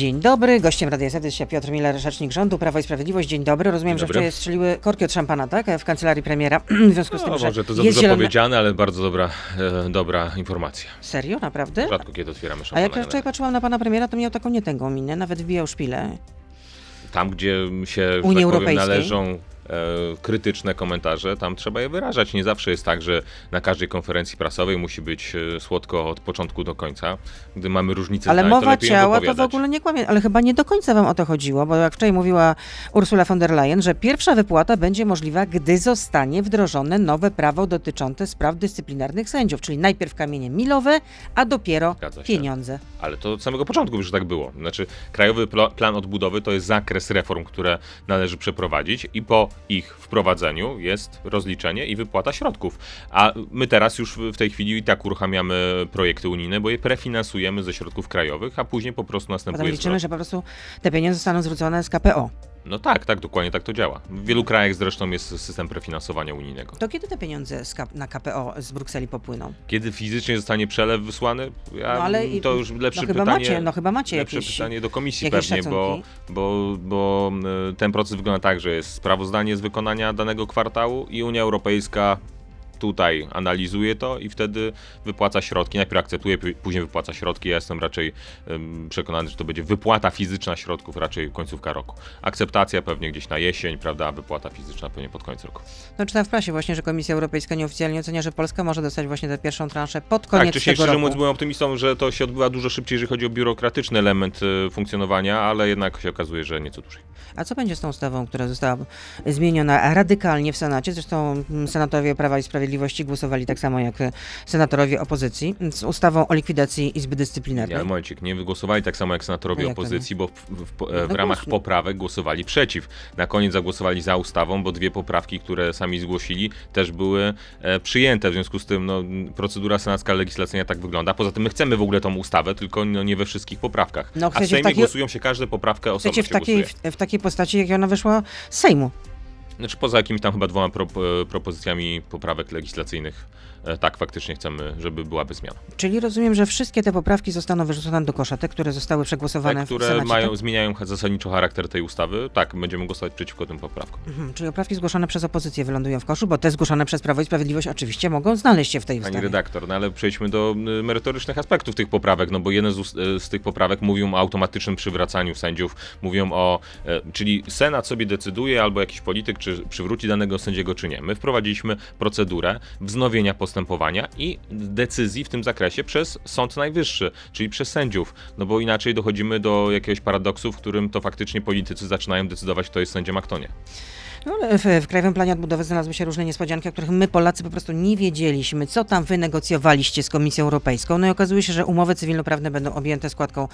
Dzień dobry, gościem Radia Z jest Piotr Miller, rzecznik rządu, Prawo i Sprawiedliwość. Dzień dobry. Rozumiem, Dzień że dobry. wczoraj strzeliły korki od szampana, tak? W kancelarii premiera. W związku z tym, No, że może to za jest dużo zielone... powiedziane, ale bardzo dobra, e, dobra informacja. Serio? Naprawdę? Rzadko kiedy otwieramy A szampana. jak ja wczoraj patrzyłam na pana premiera, to miał taką nietęgą minę, nawet wbijał szpilę. Tam, gdzie się że Unii tak powiem, należą krytyczne komentarze, tam trzeba je wyrażać. Nie zawsze jest tak, że na każdej konferencji prasowej musi być e, słodko od początku do końca. Gdy mamy różnice Ale zdań, to mowa ją ciała to w ogóle nie kłamie, ale chyba nie do końca wam o to chodziło, bo jak wczoraj mówiła Ursula von der Leyen, że pierwsza wypłata będzie możliwa, gdy zostanie wdrożone nowe prawo dotyczące spraw dyscyplinarnych sędziów, czyli najpierw kamienie milowe, a dopiero pieniądze. Ale to od samego początku już tak było. Znaczy, Krajowy Plan Odbudowy to jest zakres reform, które należy przeprowadzić i po ich wprowadzeniu jest rozliczenie i wypłata środków. A my teraz już w tej chwili i tak uruchamiamy projekty unijne, bo je prefinansujemy ze środków krajowych, a później po prostu Potem następuje liczymy, zwrot. że po prostu te pieniądze zostaną zwrócone z KPO. No tak, tak, dokładnie tak to działa. W wielu krajach zresztą jest system prefinansowania unijnego. To kiedy te pieniądze na KPO z Brukseli popłyną? Kiedy fizycznie zostanie przelew wysłany, ja, No ale i- to już lepsze no chyba pytanie. macie- no chyba macie lepsze jakieś- pytanie do komisji pewnie, bo, szacunki? bo, bo y, ten proces wygląda tak, że jest sprawozdanie z wykonania danego kwartału i Unia Europejska tutaj analizuje to i wtedy wypłaca środki. Najpierw akceptuje, później wypłaca środki. Ja jestem raczej przekonany, że to będzie wypłata fizyczna środków raczej końcówka roku. Akceptacja pewnie gdzieś na jesień, prawda, a wypłata fizyczna pewnie pod koniec roku. No czytam w prasie właśnie, że Komisja Europejska nieoficjalnie ocenia, że Polska może dostać właśnie tę pierwszą transzę pod koniec tak, wcześniej tego szczerze roku. mówiąc byłem optymistą, że to się odbywa dużo szybciej, jeżeli chodzi o biurokratyczny element y, funkcjonowania, ale jednak się okazuje, że nieco dłużej. A co będzie z tą ustawą, która została zmieniona radykalnie w Senacie? Zresztą senatorowie Prawa i Sprawiedliwości głosowali tak samo jak e, senatorowie opozycji z ustawą o likwidacji Izby Dyscyplinarnej. Nie, momencik, nie wygłosowali tak samo jak senatorowie jak opozycji, bo w, w, w, No w ramach poprawek głosowali przeciw. Na koniec zagłosowali za ustawą, bo dwie poprawki, które sami zgłosili, też były e, przyjęte. W związku z tym no, procedura senacka legislacyjna tak wygląda. Poza tym my chcemy w ogóle tą ustawę, tylko no, nie we wszystkich poprawkach. No, A w chcecie w Sejmie takiej- głosują się każde poprawkę osobno w takiej, w, w takiej postaci, jak ona wyszła z Sejmu. Znaczy poza jakimiś tam chyba dwoma pro, e, propozycjami poprawek legislacyjnych, e, tak faktycznie chcemy, żeby byłaby zmiana. Czyli rozumiem, że wszystkie te poprawki zostaną wyrzucone do kosza, te, które zostały przegłosowane Te, w które Senacie. mają, tak? zmieniają zasadniczo charakter tej ustawy, tak, będziemy głosować przeciwko tym poprawkom. Mhm, czyli poprawki zgłoszone przez opozycję wylądują w koszu, bo te zgłoszone przez Prawo i Sprawiedliwość oczywiście mogą znaleźć się w tej Pani ustawie. redaktor, no ale przejdźmy do merytorycznych aspektów tych poprawek, no bo jedne z, y, z tych poprawek mówią o automatycznym przywracaniu sędziów, mówią o, e, czyli Senat sobie decyduje albo jakiś polityk, czy przywróci danego sędziego, czy nie. My wprowadziliśmy procedurę wznowienia postępowania i decyzji w tym zakresie przez Sąd Najwyższy, czyli przez sędziów, no bo inaczej dochodzimy do jakiegoś paradoksu, w którym to faktycznie politycy zaczynają decydować, kto jest sędzią, a kto nie. No, w, w Krajowym Planie Odbudowy znalazły się różne niespodzianki, o których my Polacy po prostu nie wiedzieliśmy, co tam wy negocjowaliście z Komisją Europejską. No i okazuje się, że umowy cywilnoprawne będą objęte składką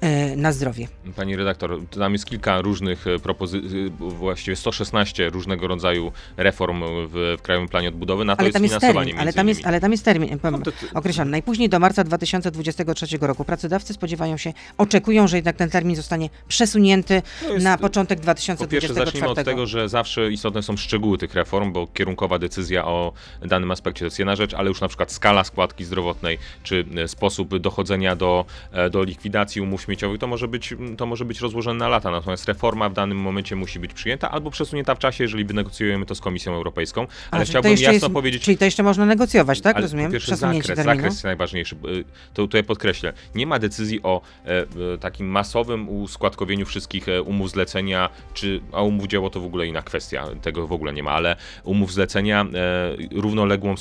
e, na zdrowie. Pani redaktor, tam jest kilka różnych propozycji, właściwie 116 różnego rodzaju reform w, w Krajowym Planie Odbudowy, na to Ale jest tam jest finansowanie termin, ale tam jest, ale tam jest termin powiem, No to określony. Najpóźniej do marca 2023 roku. Pracodawcy spodziewają się, oczekują, że jednak ten termin zostanie przesunięty To jest- na początek Po 2024. pierwsze zacznijmy od tego, że zawsze istotne są szczegóły tych reform, bo kierunkowa decyzja o danym aspekcie to jest jedna rzecz, ale już na przykład skala składki zdrowotnej, czy e, sposób dochodzenia do, e, do likwidacji umów śmieciowych, to może, być, to może być rozłożone na lata. Natomiast reforma w danym momencie musi być przyjęta albo przesunięta w czasie, jeżeli wynegocjujemy to z Komisją Europejską. Ale A, chciałbym jasno jest, powiedzieć, Czyli to jeszcze można negocjować, tak? Rozumiem? Przesunięcie zakres, terminu. zakres jest najważniejszy. To tutaj podkreślę. Nie ma decyzji o e, e, takim masowym uskładkowieniu wszystkich e, umów zlecenia, czy a umów dzieło to w ogóle inna kwestia, tego w ogóle nie ma, ale umów zlecenia e, równoległą, e,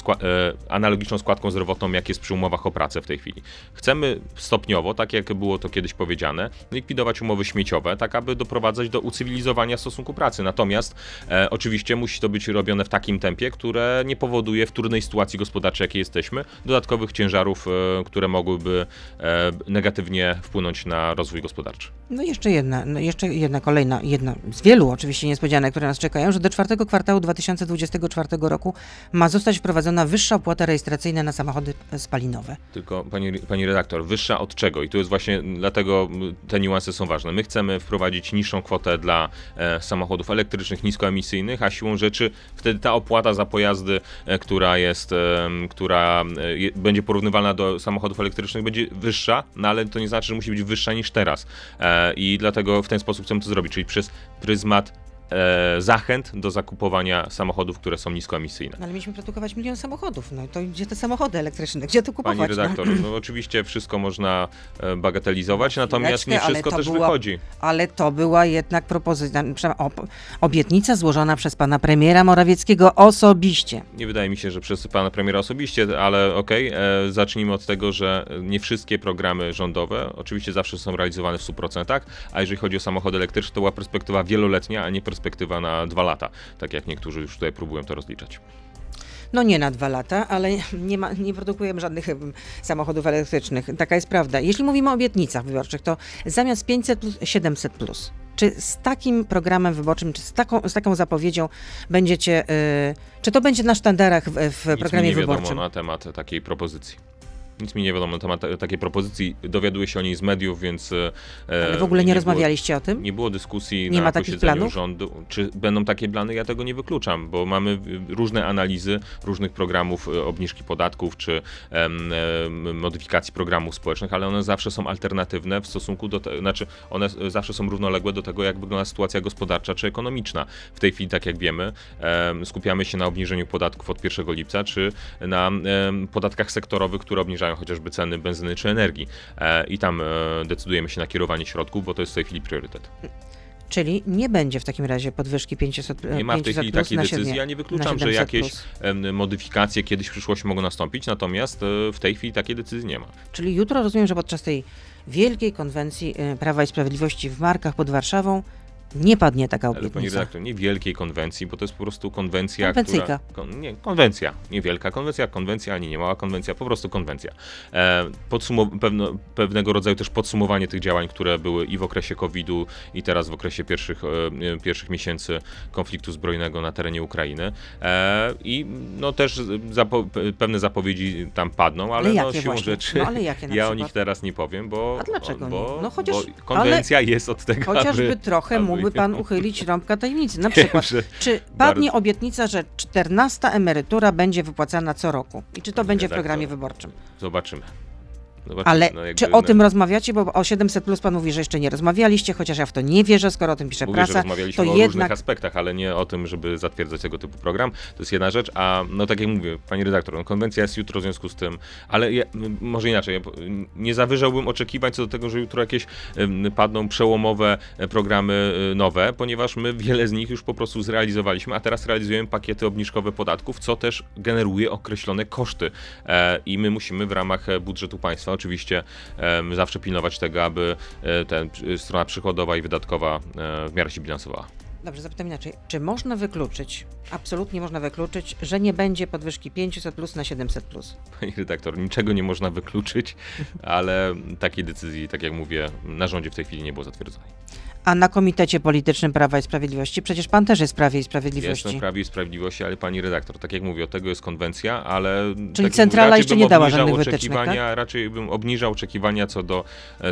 analogiczną składką zdrowotną, jak jest przy umowach o pracę w tej chwili. Chcemy stopniowo, tak jak było to kiedyś powiedziane, likwidować umowy śmieciowe, tak aby doprowadzać do ucywilizowania stosunku pracy. Natomiast e, oczywiście musi to być robione w takim tempie, które nie powoduje w trudnej sytuacji gospodarczej, jakiej jesteśmy, dodatkowych ciężarów, e, które mogłyby e, negatywnie wpłynąć na rozwój gospodarczy. No jeszcze jedna, no jeszcze jedna kolejna, jedna z wielu oczywiście niespodzianek, które nas czekają. Czekają, że do czwartego kwartału 2024 roku ma zostać wprowadzona wyższa opłata rejestracyjna na samochody spalinowe. Tylko pani, pani redaktor, wyższa od czego? I tu jest właśnie dlatego te niuanse są ważne. My chcemy wprowadzić niższą kwotę dla e, samochodów elektrycznych, niskoemisyjnych, a siłą rzeczy wtedy ta opłata za pojazdy, e, która jest, e, która e, będzie porównywalna do samochodów elektrycznych, będzie wyższa, no ale to nie znaczy, że musi być wyższa niż teraz. E, I dlatego w ten sposób chcemy to zrobić, czyli przez pryzmat e, zachęt do zakupowania samochodów, które są niskoemisyjne. No, ale mieliśmy produkować milion samochodów. No to gdzie te samochody elektryczne? Gdzie to kupować? Pani redaktor, no oczywiście wszystko można e, bagatelizować, natomiast nie wszystko też była- wychodzi. Ale to była jednak propozycja, obietnica złożona przez pana premiera Morawieckiego osobiście. Nie wydaje mi się, że przez pana premiera osobiście, ale okej, e, zacznijmy od tego, że nie wszystkie programy rządowe oczywiście zawsze są realizowane w 100%, a jeżeli chodzi o samochody elektryczne, to była perspektywa wieloletnia, a nie perspektywa na dwa lata, tak jak niektórzy już tutaj próbują to rozliczać. No nie na dwa lata, ale nie, ma, nie produkujemy żadnych samochodów elektrycznych. Taka jest prawda. Jeśli mówimy o obietnicach wyborczych, to zamiast 500 plus 700 plus. Czy z takim programem wyborczym, czy z taką, z taką zapowiedzią będziecie, y, czy to będzie na sztandarach w, w Nic mi programie nie wiadomo wyborczym? na temat takiej propozycji. Nic mi nie wiadomo na temat ta- takiej propozycji. Dowiaduję się o niej z mediów, więc. e, Ale w ogóle nie, było- rozmawialiście o tym? Nie było dyskusji Nie na ma takich posiedzeniu planów? rządu. Czy będą takie plany? Ja tego nie wykluczam, bo mamy y, różne analizy różnych programów y, obniżki podatków czy em, em, modyfikacji programów społecznych, ale one zawsze są alternatywne w stosunku do tego, znaczy one zawsze są równoległe do tego, jak wygląda sytuacja gospodarcza czy ekonomiczna. W tej chwili, tak jak wiemy, em, skupiamy się na obniżeniu podatków od 1 lipca, czy na podatkach sektorowych, które obniżają chociażby ceny benzyny czy energii. E, I tam e, decydujemy się na kierowanie środków, bo to jest w tej chwili priorytet. Czyli nie będzie w takim razie podwyżki 500 Nie ma w tej 500 chwili takiej decyzji. Ja nie wykluczam, że 700 jakieś plus. modyfikacje kiedyś w przyszłości mogą nastąpić, natomiast e, w tej chwili takiej decyzji nie ma. Czyli jutro rozumiem, że podczas tej wielkiej konwencji Prawa i Sprawiedliwości w Markach pod Warszawą nie padnie taka Ale pani obietnica. redaktor, nie wielkiej konwencji, bo to jest po prostu konwencja, Konwencyjka. która... Kon, nie, konwencja. Nie wielka konwencja, konwencja, ani nie mała konwencja, po prostu konwencja. E, podsumow- pewno, pewnego rodzaju też podsumowanie tych działań, które były i w okresie COVID-u, i teraz w okresie pierwszych, e, pierwszych miesięcy konfliktu zbrojnego na terenie Ukrainy. E, I no też zapo- pe- pewne zapowiedzi tam padną, ale, Ale no, siłą właśnie? rzeczy No, ale jakie ja o nich teraz nie powiem, bo, A dlaczego bo, nie? No chociaż- bo konwencja jest od tego, Chociażby aby, trochę aby- mógłby pan uchylić rąbka tajemnicy. Na Wiem, przykład, że czy padnie bardzo- obietnica, że 14 emerytura będzie wypłacana co roku? I czy to Pani będzie w redaktor, programie wyborczym? Zobaczymy. Zobaczymy. Ale No, jakby czy o tym rozmawiacie? Bo o 700 plus pan mówi, że jeszcze nie rozmawialiście, chociaż ja w to nie wierzę, skoro o tym pisze Mówię, rozmawialiśmy to o jednak- różnych aspektach, ale nie o tym, żeby zatwierdzać tego typu program. To jest jedna rzecz, a no tak jak mówię, pani redaktor, no, konwencja jest jutro w związku z tym, ale ja, m, może inaczej, ja, nie zawyżałbym oczekiwań co do tego, że jutro jakieś padną przełomowe e, programy e, nowe, ponieważ my wiele z nich już po prostu zrealizowaliśmy, a teraz realizujemy pakiety obniżkowe podatków, co też generuje określone koszty e, i my musimy w ramach budżetu państwa oczywiście zawsze pilnować tego, aby e, ten, e, strona przychodowa i wydatkowa e, w miarę się bilansowała. Dobrze, zapytam inaczej. Czy można wykluczyć, absolutnie można wykluczyć, że nie będzie podwyżki 500 plus na 700 plus? Pani redaktor, niczego nie można wykluczyć, ale takiej decyzji, tak jak mówię, na rządzie w tej chwili nie było zatwierdzonej. A na Komitecie Politycznym Prawa i Sprawiedliwości, przecież pan też jest Prawie i Sprawiedliwości. Jestem Prawie i Sprawiedliwości, ale pani redaktor, tak jak mówię, od tego jest konwencja, ale... tak jak centrala mówię, jeszcze nie dała żadnych wytycznych, tak? oczekiwania, Raczej bym obniżał oczekiwania co do,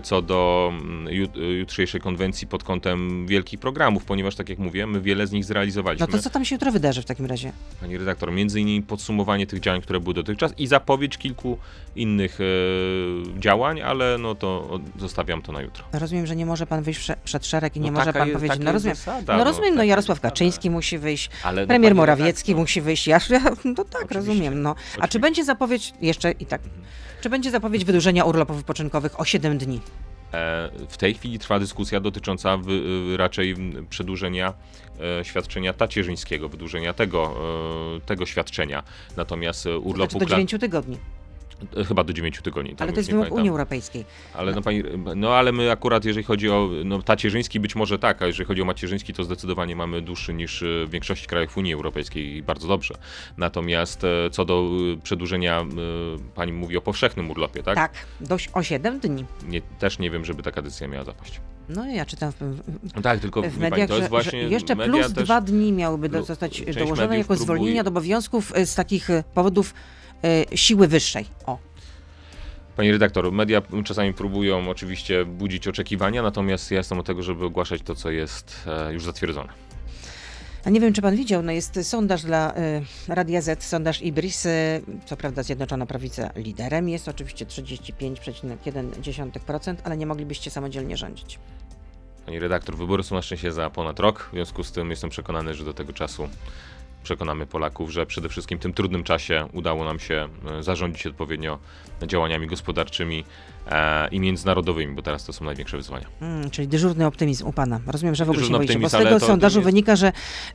co do mm, jut, jutrzejszej konwencji pod kątem wielkich programów, ponieważ tak jak mówię, my wiele z nich zrealizowaliśmy. No to co tam się jutro wydarzy w takim razie? Pani redaktor, między innymi podsumowanie tych działań, które były dotychczas i zapowiedź kilku innych e, działań, ale no to zostawiam to na jutro. Rozumiem, że nie może pan wyjść prze- przed szereg i nie No może pan jest- powiedzieć, no rozumiem, zasada, no rozumiem, no taka Jarosław. Kaczyński musi wyjść, Ale no, premier pani Morawiecki redaktor, musi wyjść, ja, ja no tak, Oczywiście. rozumiem, no. A czy Oczywiście. będzie zapowiedź, jeszcze i tak, czy będzie zapowiedź wydłużenia urlopów wypoczynkowych o 7 dni? E, W tej chwili trwa dyskusja dotycząca wy, y, raczej przedłużenia e, świadczenia tacierzyńskiego, wydłużenia tego, e, tego świadczenia. Natomiast e, urlopu Znaczy do kla- 9 tygodni, chyba do 9 tygodni. ale już to jest wymóg. Unii Europejskiej. Ale no, pani, no ale my akurat, jeżeli chodzi o no, tacierzyński, być może tak, a jeżeli chodzi o macierzyński, to zdecydowanie mamy dłuższy niż e, w większości krajów Unii Europejskiej i bardzo dobrze. Natomiast e, co do e, przedłużenia, e, pani mówi o powszechnym urlopie, tak? Tak, do, o 7 dni. Nie, też nie wiem, żeby taka decyzja miała zapaść. No ja czytam w, No tak, tylko w mediach, pani, to że, jest właśnie że jeszcze plus dwa dni miałyby do- lu- zostać dołożone jako zwolnienia próbuje- od obowiązków z takich powodów siły wyższej. O. Pani redaktor, media czasami próbują oczywiście budzić oczekiwania, natomiast ja jestem od tego, żeby ogłaszać to, co jest e, już zatwierdzone. A nie wiem, czy pan widział, no jest sondaż dla y, Radia Z, sondaż Ibris, y, co prawda Zjednoczona Prawica liderem jest, oczywiście 35,1%, ale nie moglibyście samodzielnie rządzić. Pani redaktor, wybory są na szczęście za ponad rok, w związku z tym jestem przekonany, że do tego czasu przekonamy Polaków, że przede wszystkim w tym trudnym czasie udało nam się e, zarządzić odpowiednio działaniami gospodarczymi i międzynarodowymi, bo teraz to są największe wyzwania. Mm, czyli dyżurny optymizm u pana. Rozumiem, że w ogóle się Dyżurny boicie, bo z tego sondażu wynika, że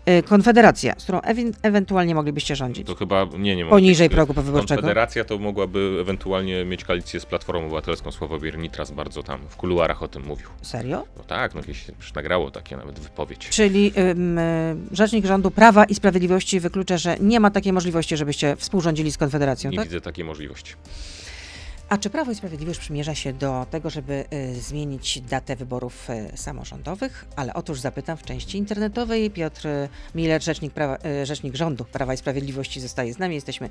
y, Konfederacja, z którą ewentualnie moglibyście rządzić, To chyba nie, nie ma poniżej takich- progu wyborczego. Konfederacja to mogłaby ewentualnie mieć koalicję z Platformą Obywatelską. Sławomir Nitras bardzo tam w kuluarach o tym mówił. Serio? No tak, no jakieś już nagrało takie nawet wypowiedź. Czyli ym, y, rzecznik rządu Prawa i Sprawiedliwości wyklucza, że nie ma takiej możliwości, żebyście współrządzili z Konfederacją, Nie tak? widzę takiej możliwości. A czy Prawo i Sprawiedliwość przymierza się do tego, żeby y, zmienić datę wyborów y, samorządowych? Ale otóż zapytam w części internetowej. Piotr Miller, rzecznik, prawa, y, rzecznik rządu Prawa i Sprawiedliwości zostaje z nami. Jesteśmy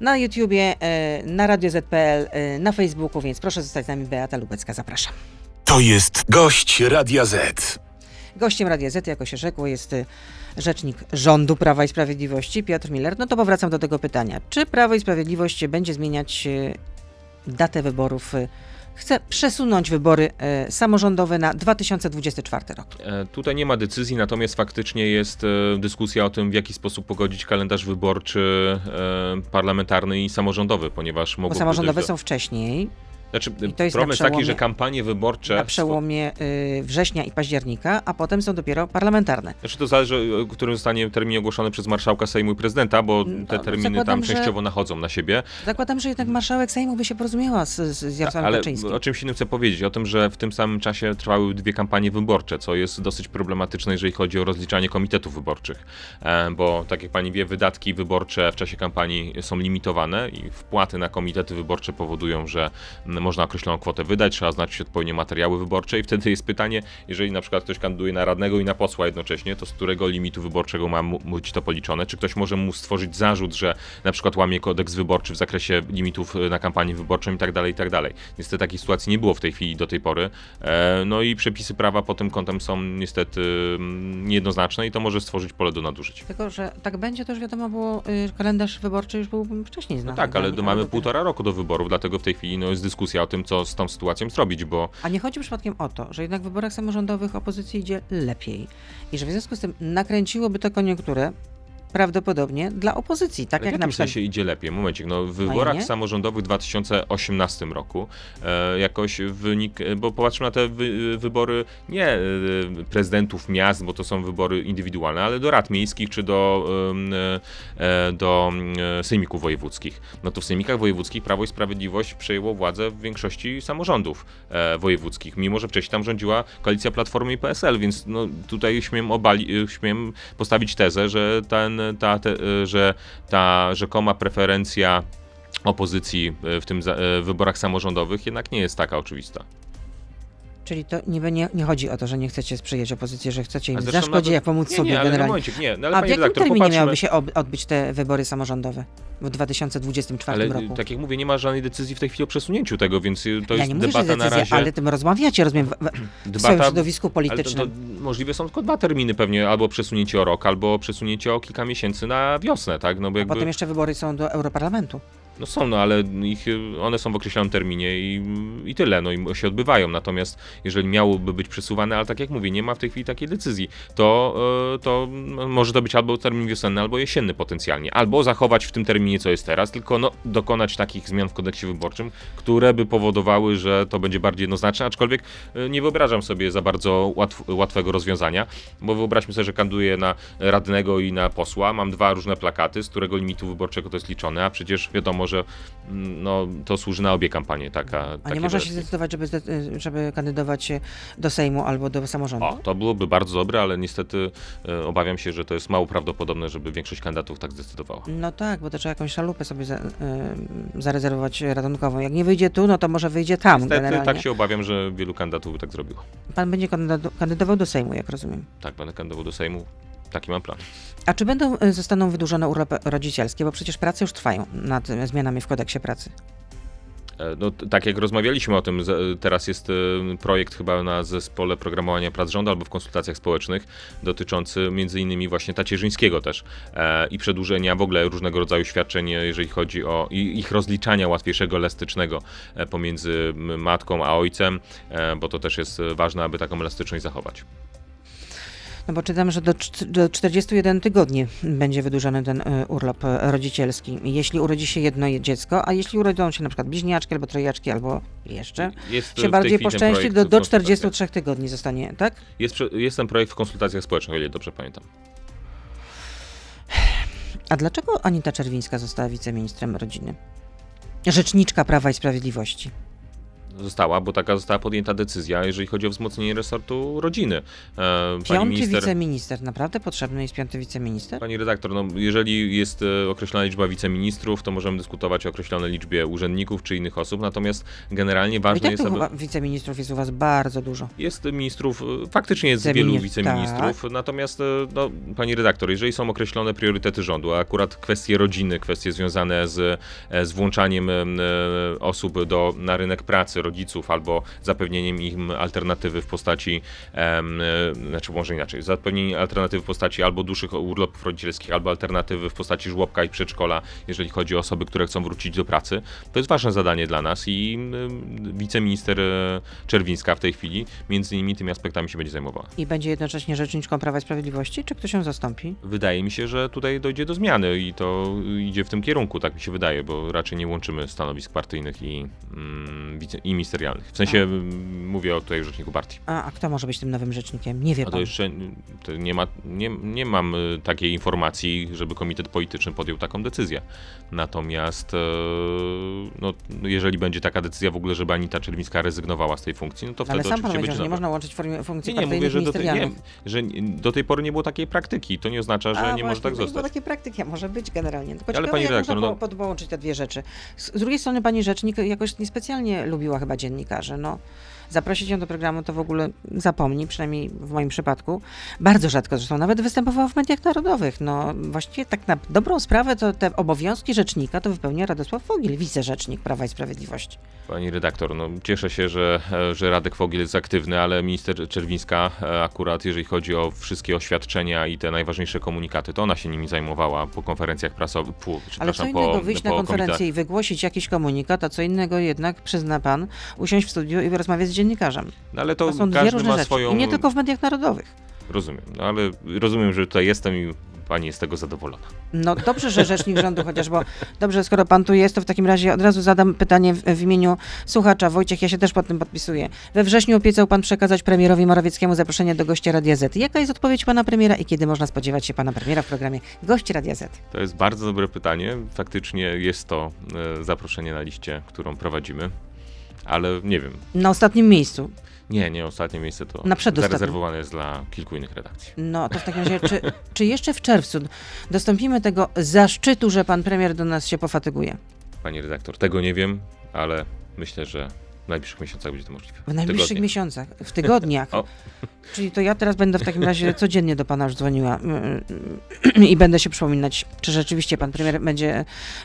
na YouTubie, na Radio ZPL, na Facebooku, więc proszę zostać z nami. Beata Lubecka, zapraszam. To jest gość Radia Z. Gościem Radia Z, jako się rzekło, jest rzecznik rządu Prawa i Sprawiedliwości, Piotr Miller. No to powracam do tego pytania. Czy Prawo i Sprawiedliwość będzie zmieniać datę wyborów? y, Chce przesunąć wybory y, samorządowe na 2024 rok. E, Tutaj nie ma decyzji, natomiast faktycznie jest e, dyskusja o tym, w jaki sposób pogodzić kalendarz wyborczy e, parlamentarny i samorządowy, ponieważ Bo mogło samorządowe dojść są wcześniej. Znaczy, to jest problem jest taki, że kampanie wyborcze... na przełomie y, września i października, a potem są dopiero parlamentarne. Znaczy to zależy, którym zostanie termin ogłoszony przez marszałka Sejmu i prezydenta, bo No, te no, terminy tam że- częściowo nachodzą na siebie. Zakładam, że jednak marszałek Sejmu by się porozumiała z, z, z Jarosławem Ale Kaczyńskim. o czymś innym chcę powiedzieć, o tym, że w tym samym czasie trwały dwie kampanie wyborcze, co jest dosyć problematyczne, jeżeli chodzi o rozliczanie komitetów wyborczych, E, bo tak jak pani wie, wydatki wyborcze w czasie kampanii są limitowane i wpłaty na komitety wyborcze powodują, że m, można określoną kwotę wydać, trzeba znać odpowiednie materiały wyborcze i wtedy jest pytanie, jeżeli na przykład ktoś kandyduje na radnego i na posła jednocześnie, to z którego limitu wyborczego ma mu- być to policzone? Czy ktoś może mu stworzyć zarzut, że na przykład łamie kodeks wyborczy w zakresie limitów e, na kampanię wyborczą i tak dalej, i tak dalej. Niestety takiej sytuacji nie było w tej chwili do tej pory. E, No i przepisy prawa pod tym kątem są niestety mm, niejednoznaczne i to może stworzyć pole do nadużyć. Tylko, że tak będzie, to już wiadomo było, y, kalendarz wyborczy już był wcześniej No znany. tak, ale do, mamy półtora roku do wyborów, dlatego w tej chwili no, jest dyskusja o tym, co z tą sytuacją zrobić, bo A nie chodzi przypadkiem o to, że jednak w wyborach samorządowych opozycji idzie lepiej i że w związku z tym nakręciłoby to koniunkturę prawdopodobnie dla opozycji, tak Ale w jak jakim na przykład sensie idzie lepiej? Momencik, no w wyborach samorządowych w 2018 roku e, jakoś wynik, e, bo popatrzmy na te wy, wybory nie e, prezydentów miast, bo to są wybory indywidualne, ale do rad miejskich czy do, e, do e, sejmików wojewódzkich. No to w sejmikach wojewódzkich Prawo i Sprawiedliwość przejęło władzę w większości samorządów e, wojewódzkich, mimo że wcześniej tam rządziła koalicja Platformy i PSL, więc no tutaj śmiem, obali, e, śmiem postawić tezę, że ten, ta, te, e, że ta rzekoma preferencja opozycji e, w tym e, wyborach samorządowych jednak nie jest taka oczywista. Czyli to niby nie, nie chodzi o to, że nie chcecie sprzyjać opozycji, że chcecie im A zaszkodzić, nawet- a pomóc nie, sobie nie, generalnie. momencik, nie, no ale a w jakim redaktor, terminie popatrzmy, miałyby się ob- odbyć te wybory samorządowe w 2024 ale roku? tak jak mówię, nie ma żadnej decyzji w tej chwili o przesunięciu tego, więc y, to ja jest nie mówię, debata na decyzja, razie. ale tym rozmawiacie, rozumiem, w, w, swoim środowisku ale to, politycznym. to możliwe są tylko dwa terminy pewnie, albo przesunięcie o rok, albo przesunięcie o kilka miesięcy na wiosnę, tak? No bo A jakby, potem jeszcze wybory są do Europarlamentu. No są, no ale ich, one są w określonym terminie i, i tyle, no i się odbywają. Natomiast jeżeli miałoby być przesuwane, ale tak jak mówię, nie ma w tej chwili takiej decyzji, to, y, to może to być albo termin wiosenny, albo jesienny potencjalnie. Albo zachować w tym terminie, co jest teraz, tylko no, dokonać takich zmian w kodeksie wyborczym, które by powodowały, że to będzie bardziej jednoznaczne, aczkolwiek y, nie wyobrażam sobie za bardzo łatw, łatwego rozwiązania, bo wyobraźmy sobie, że kandyduję na radnego i na posła, mam dwa różne plakaty, z którego limitu wyborczego to jest liczone, a przecież wiadomo, może no, to służy na obie kampanie. Taka, A nie można się zdecydować, żeby, żeby kandydować do Sejmu albo do samorządu? O, to byłoby bardzo dobre, ale niestety e, obawiam się, że to jest mało prawdopodobne, żeby większość kandydatów tak zdecydowała. No tak, bo to trzeba jakąś szalupę sobie za, y, zarezerwować ratunkową. Jak nie wyjdzie tu, no to może wyjdzie tam Niestety generalnie. tak się obawiam, że wielu kandydatów by tak zrobiło. Pan będzie kandydo- kandydował do Sejmu, jak rozumiem. Tak, będę kandydował do Sejmu. Taki mam plan. A czy będą, y, zostaną wydłużone urlopy rodzicielskie? Bo przecież prace już trwają nad zmianami w kodeksie pracy. E, No, tak jak rozmawialiśmy o tym, z- teraz jest e, projekt chyba na zespole programowania prac rządu albo w konsultacjach społecznych dotyczący między innymi właśnie tacierzyńskiego też e, i przedłużenia w ogóle różnego rodzaju świadczeń, e, jeżeli chodzi o ich rozliczania łatwiejszego, elastycznego e, pomiędzy matką a ojcem, e, bo to też jest e, ważne, aby taką elastyczność zachować. No bo czytam, że do, do 41 tygodni będzie wydłużony ten y, urlop y, rodzicielski. Jeśli urodzi się jedno je- dziecko, a jeśli urodzą się na przykład bliźniaczki albo trojaczki, albo jeszcze, Jest e, się bardziej poszczęści, do, do konsultacjach. 43 tygodni zostanie, tak? Jest, jest ten projekt w konsultacjach społecznych, o ile dobrze pamiętam. A dlaczego Anita Czerwińska została wiceministrem rodziny? Rzeczniczka Prawa i Sprawiedliwości. Została, bo taka została podjęta decyzja, jeżeli chodzi o wzmocnienie resortu rodziny. E, Piąty minister, wiceminister. Naprawdę potrzebny jest piąty wiceminister? Pani redaktor, no, jeżeli jest e, określona liczba wiceministrów, to możemy dyskutować o określonej liczbie urzędników czy innych osób, natomiast generalnie ważne tak jest, aby... wiceministrów jest u was bardzo dużo. Jest ministrów, e, faktycznie jest wielu wiceministrów, natomiast, e, no, pani redaktor, jeżeli są określone priorytety rządu, a akurat kwestie rodziny, kwestie związane z, z włączaniem em, osób do, na rynek pracy, rodziców, albo zapewnieniem im alternatywy w postaci, em, e, znaczy może inaczej, zapewnienie alternatywy w postaci albo dłuższych urlopów rodzicielskich, albo alternatywy w postaci żłobka i przedszkola, jeżeli chodzi o osoby, które chcą wrócić do pracy, to jest ważne zadanie dla nas i em, wiceminister e, Czerwińska w tej chwili między innymi tymi aspektami się będzie zajmowała. I będzie jednocześnie rzeczniczką Prawa i Sprawiedliwości, czy ktoś ją zastąpi? Wydaje mi się, że tutaj dojdzie do zmiany i to idzie w tym kierunku, tak mi się wydaje, bo raczej nie łączymy stanowisk partyjnych i, mm, wice- i ministerialnych. W sensie mm, mówię o tutaj rzeczniku partii. A, a kto może być tym nowym rzecznikiem? Nie wie A to jeszcze to nie, ma, nie, nie mam y, takiej informacji, żeby komitet polityczny podjął taką decyzję. Natomiast e, no, jeżeli będzie taka decyzja w ogóle, żeby Anita Czerwińska rezygnowała z tej funkcji, no to No, Ale wtedy sam pan powiedział, że nie można łączyć funkcji Nie, nie, mówię, że do, tej, nie, że nie- do tej pory nie było takiej praktyki. To nie oznacza, że A, nie może właśnie, tak no zostać. Bo takie praktyki a może być generalnie. Tylko Ale pani redaktor, można no- po, połączyć te dwie rzeczy. Z, z drugiej strony pani rzecznik jakoś niespecjalnie lubiła chyba dziennikarzy. No, zaprosić ją do programu to w ogóle zapomni, przynajmniej w moim przypadku. Bardzo rzadko zresztą, nawet występowała w mediach narodowych. No właściwie tak na dobrą sprawę to te obowiązki rzecznika to wypełnia Radosław Fogiel, wicerzecznik Prawa i Sprawiedliwości. Pani redaktor, no cieszę się, że, że Radek Fogiel jest aktywny, ale minister Czerwińska e, akurat jeżeli chodzi o wszystkie oświadczenia i te najważniejsze komunikaty, to ona się nimi zajmowała po konferencjach prasowych, pu, Ale co innego po, wyjść po na konferencję i wygłosić jakiś komunikat, a co innego jednak, przyzna pan, usiąść w studiu i rozmawiać z dziennikarzem. No ale To to, są dwie każdy różne ma rzeczy. swoją... I nie tylko w mediach narodowych. Rozumiem, no ale rozumiem, że tutaj jestem i pani jest z tego zadowolona. No dobrze, że rzecznik rządu chociaż, bo dobrze, skoro pan tu jest, to w takim razie od razu zadam pytanie w, w imieniu słuchacza. Wojciech, ja się też pod tym podpisuję. We wrześniu obiecał pan przekazać premierowi Morawieckiemu zaproszenie do gościa Radia Z. Jaka jest odpowiedź pana premiera i kiedy można spodziewać się pana premiera w programie Gość Radia Z? To jest bardzo dobre pytanie. Faktycznie jest to e, zaproszenie na liście, którą prowadzimy, ale nie wiem. Na ostatnim miejscu. Nie, nie, ostatnie miejsce to Na zarezerwowane jest dla kilku innych redakcji. No to w takim razie, czy, czy jeszcze w czerwcu dostąpimy tego zaszczytu, że pan premier do nas się pofatyguje? Pani redaktor, tego nie wiem, ale myślę, że w najbliższych miesiącach będzie to możliwe. W najbliższych miesiącach, w tygodniach. Czyli to ja teraz będę w takim razie codziennie do pana już dzwoniła mm, i będę się przypominać, czy rzeczywiście pan premier będzie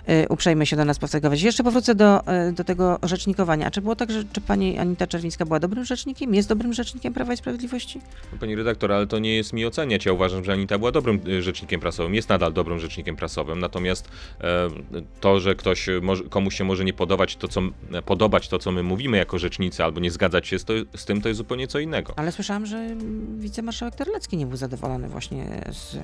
y, uprzejmy się do nas pofatygować. Jeszcze powrócę do, y, do tego rzecznikowania. A czy było tak, że czy pani Anita Czerwińska była dobrym rzecznikiem? Jest dobrym rzecznikiem Prawa i Sprawiedliwości? Pani redaktor, ale to nie jest mi oceniać. Ja uważam, że Anita była dobrym e, rzecznikiem prasowym, jest nadal dobrym rzecznikiem prasowym, natomiast e, to, że ktoś e, może, komuś się może nie podobać to, co, m- podobać to, co my mówimy jako rzecznicy, albo nie zgadzać się z, to, z tym, to jest zupełnie co innego. Ale słyszałam, że wicemarszałek Terlecki nie był zadowolony właśnie z,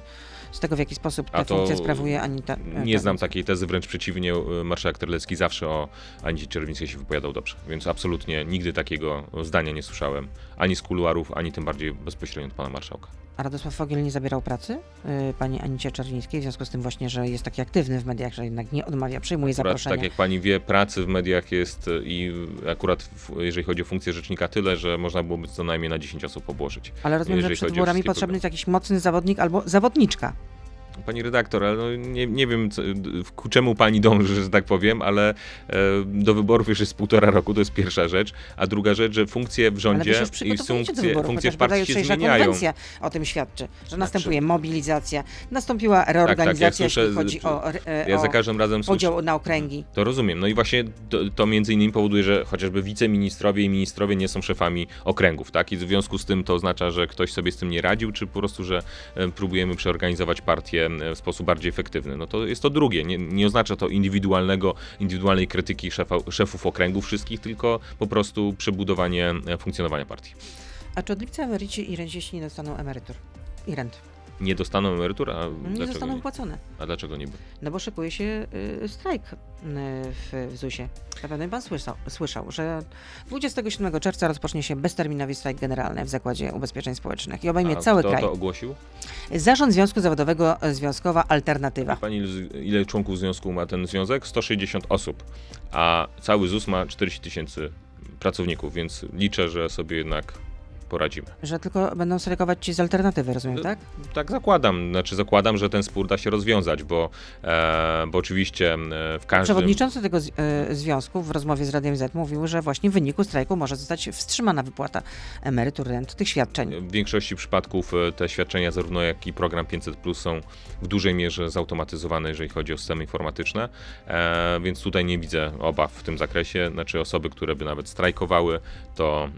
z tego, w jaki sposób tę funkcję sprawuje Anita. e, Nie Czerwińska. znam takiej tezy, wręcz przeciwnie, y, marszałek Terlecki zawsze o Anicie Czerwińskiej się wypowiadał dobrze, więc absolutnie nigdy takiego zdania nie słyszałem, ani z kuluarów, ani tym bardziej bezpośrednio od pana marszałka. A Radosław Fogiel nie zabierał pracy y, pani Anicie Czerwińskiej, w związku z tym właśnie, że jest taki aktywny w mediach, że jednak nie odmawia, przyjmuje Akurat, zaproszenia. tak jak pani wie, pracy w mediach jest i akurat w, jeżeli chodzi o funkcję rzecznika tyle, że można byłoby co najmniej na 10 osób obłożyć. Ale rozumiem, że jeżeli przed chodzi o wyborami potrzebny jest jakiś mocny zawodnik albo zawodniczka. Pani redaktor, ale no nie, nie wiem co, ku czemu pani dąży, że tak powiem, ale e, do wyborów już jest półtora roku, to jest pierwsza rzecz. A druga rzecz, że funkcje w rządzie i funkcje, wyborów, funkcje w partii się zmieniają. konwencja o tym świadczy, że następuje Znaczy- mobilizacja, nastąpiła reorganizacja, słyszę, jeśli chodzi o, e, Ja za każdym razem słyszę, podział na okręgi. To rozumiem. No i właśnie to, to między innymi powoduje, że chociażby wiceministrowie i ministrowie nie są szefami okręgów, tak? I w związku z tym to oznacza, że ktoś sobie z tym nie radził, czy po prostu, że e, próbujemy przeorganizować partię w sposób bardziej efektywny. No to jest to drugie. Nie, nie oznacza to indywidualnego, indywidualnej krytyki szefa, szefów okręgów wszystkich, tylko po prostu przebudowanie e, funkcjonowania partii. A czy od lipca emeryci i renciści nie dostaną emerytur i rent? Nie dostaną emerytur, a Nie zostaną nie? wypłacone. A dlaczego niby? No bo szykuje się y, strajk y, w, w ZUS-ie. Zapewne pan słyszał, słyszał, że 27 czerwca rozpocznie się bezterminowy strajk generalny w Zakładzie Ubezpieczeń Społecznych i obejmie A cały kto kraj. to ogłosił? Zarząd Związku Zawodowego e, Związkowa Alternatywa. Pani, ile członków związku ma ten związek? 160 osób, a cały ZUS ma 40 tysięcy pracowników, więc liczę, że sobie jednak poradzimy. Że tylko będą strajkować ci z alternatywy, rozumiem, tak? Tak zakładam, znaczy zakładam, że ten spór da się rozwiązać, bo, e, bo oczywiście e, w każdym... Przewodniczący tego z, e, związku w rozmowie z Radiem Z mówił, że właśnie w wyniku strajku może zostać wstrzymana wypłata emerytur, rent, tych świadczeń. W większości przypadków e, te świadczenia, zarówno jak i program 500 Plus są w dużej mierze zautomatyzowane, jeżeli chodzi o systemy informatyczne, e, więc tutaj nie widzę obaw w tym zakresie. Znaczy osoby, które by nawet strajkowały, to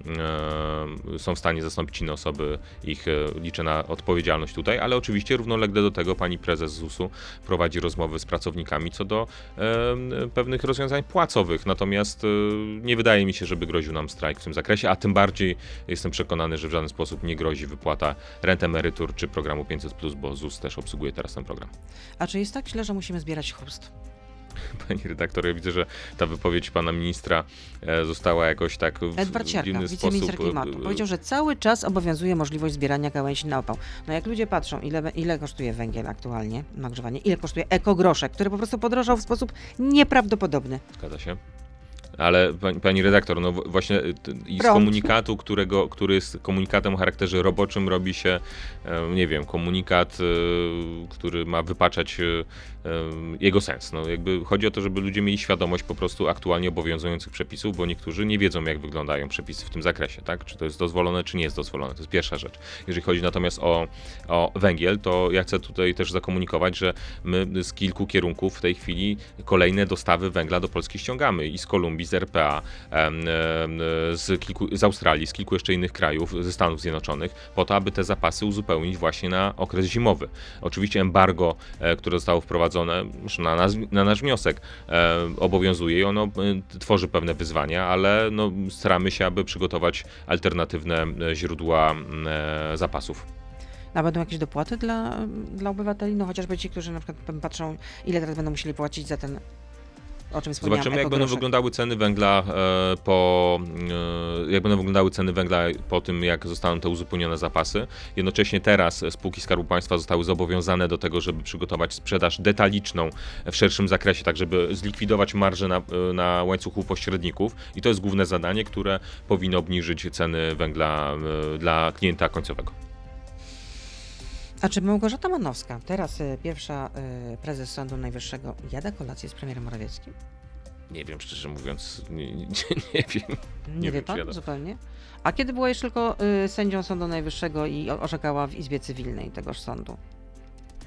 e, są w stanie zastąpić inne osoby, ich e, liczę na odpowiedzialność tutaj, ale oczywiście równolegle do tego pani prezes ZUS-u prowadzi rozmowy z pracownikami co do e, pewnych rozwiązań płacowych, natomiast e, nie wydaje mi się, żeby groził nam strajk w tym zakresie, a tym bardziej jestem przekonany, że w żaden sposób nie grozi wypłata rent emerytur czy programu 500+, bo ZUS też obsługuje teraz ten program. A czy jest tak źle, że musimy zbierać chrust? Pani redaktor, ja widzę, że ta wypowiedź pana ministra e, została jakoś tak w, Edward Siarka, dziwny wiceminister sposób... e, klimatu, powiedział, że cały czas obowiązuje możliwość zbierania gałęzi na opał. No jak ludzie patrzą, ile, ile kosztuje węgiel aktualnie na grzewanie, ile kosztuje ekogroszek, który po prostu podrożał w sposób nieprawdopodobny. Zgadza się. Ale pani, pani redaktor, no właśnie i z komunikatu, którego, który jest komunikatem o charakterze roboczym, robi się, e, nie wiem, komunikat, e, który ma wypaczać e, e, jego sens. No jakby chodzi o to, żeby ludzie mieli świadomość po prostu aktualnie obowiązujących przepisów, bo niektórzy nie wiedzą, jak wyglądają przepisy w tym zakresie, tak? Czy to jest dozwolone, czy nie jest dozwolone. To jest pierwsza rzecz. Jeżeli chodzi natomiast o, o węgiel, to ja chcę tutaj też zakomunikować, że my z kilku kierunków w tej chwili kolejne dostawy węgla do Polski ściągamy i z Kolumbii, z RPA, z, kilku, z Australii, z kilku jeszcze innych krajów, ze Stanów Zjednoczonych, po to, aby te zapasy uzupełnić właśnie na okres zimowy. Oczywiście embargo, e, które zostało wprowadzone już na, nas, na nasz wniosek, e, obowiązuje i ono e, tworzy pewne wyzwania, ale no, staramy się, aby przygotować alternatywne e, źródła e, zapasów. A będą jakieś dopłaty dla, dla obywateli? No chociażby ci, którzy na przykład patrzą, ile teraz będą musieli płacić za ten, o czym Zobaczymy, jak będą wyglądały ceny węgla e, po. E, jak będą wyglądały ceny węgla po tym, jak zostaną te uzupełnione zapasy. Jednocześnie teraz spółki Skarbu Państwa zostały zobowiązane do tego, żeby przygotować sprzedaż detaliczną w szerszym zakresie, tak żeby zlikwidować marże na, e, na łańcuchu pośredników. I to jest główne zadanie, które powinno obniżyć ceny węgla e, dla klienta końcowego. A czy Małgorzata Manowska, teraz y, pierwsza y, prezes Sądu Najwyższego, jada kolację z premierem Morawieckim? Nie wiem, szczerze mówiąc, nie, nie, nie wiem. Nie, Nie wie pan jada. zupełnie? A kiedy była jeszcze tylko y, sędzią Sądu Najwyższego i orzekała w Izbie Cywilnej tegoż sądu?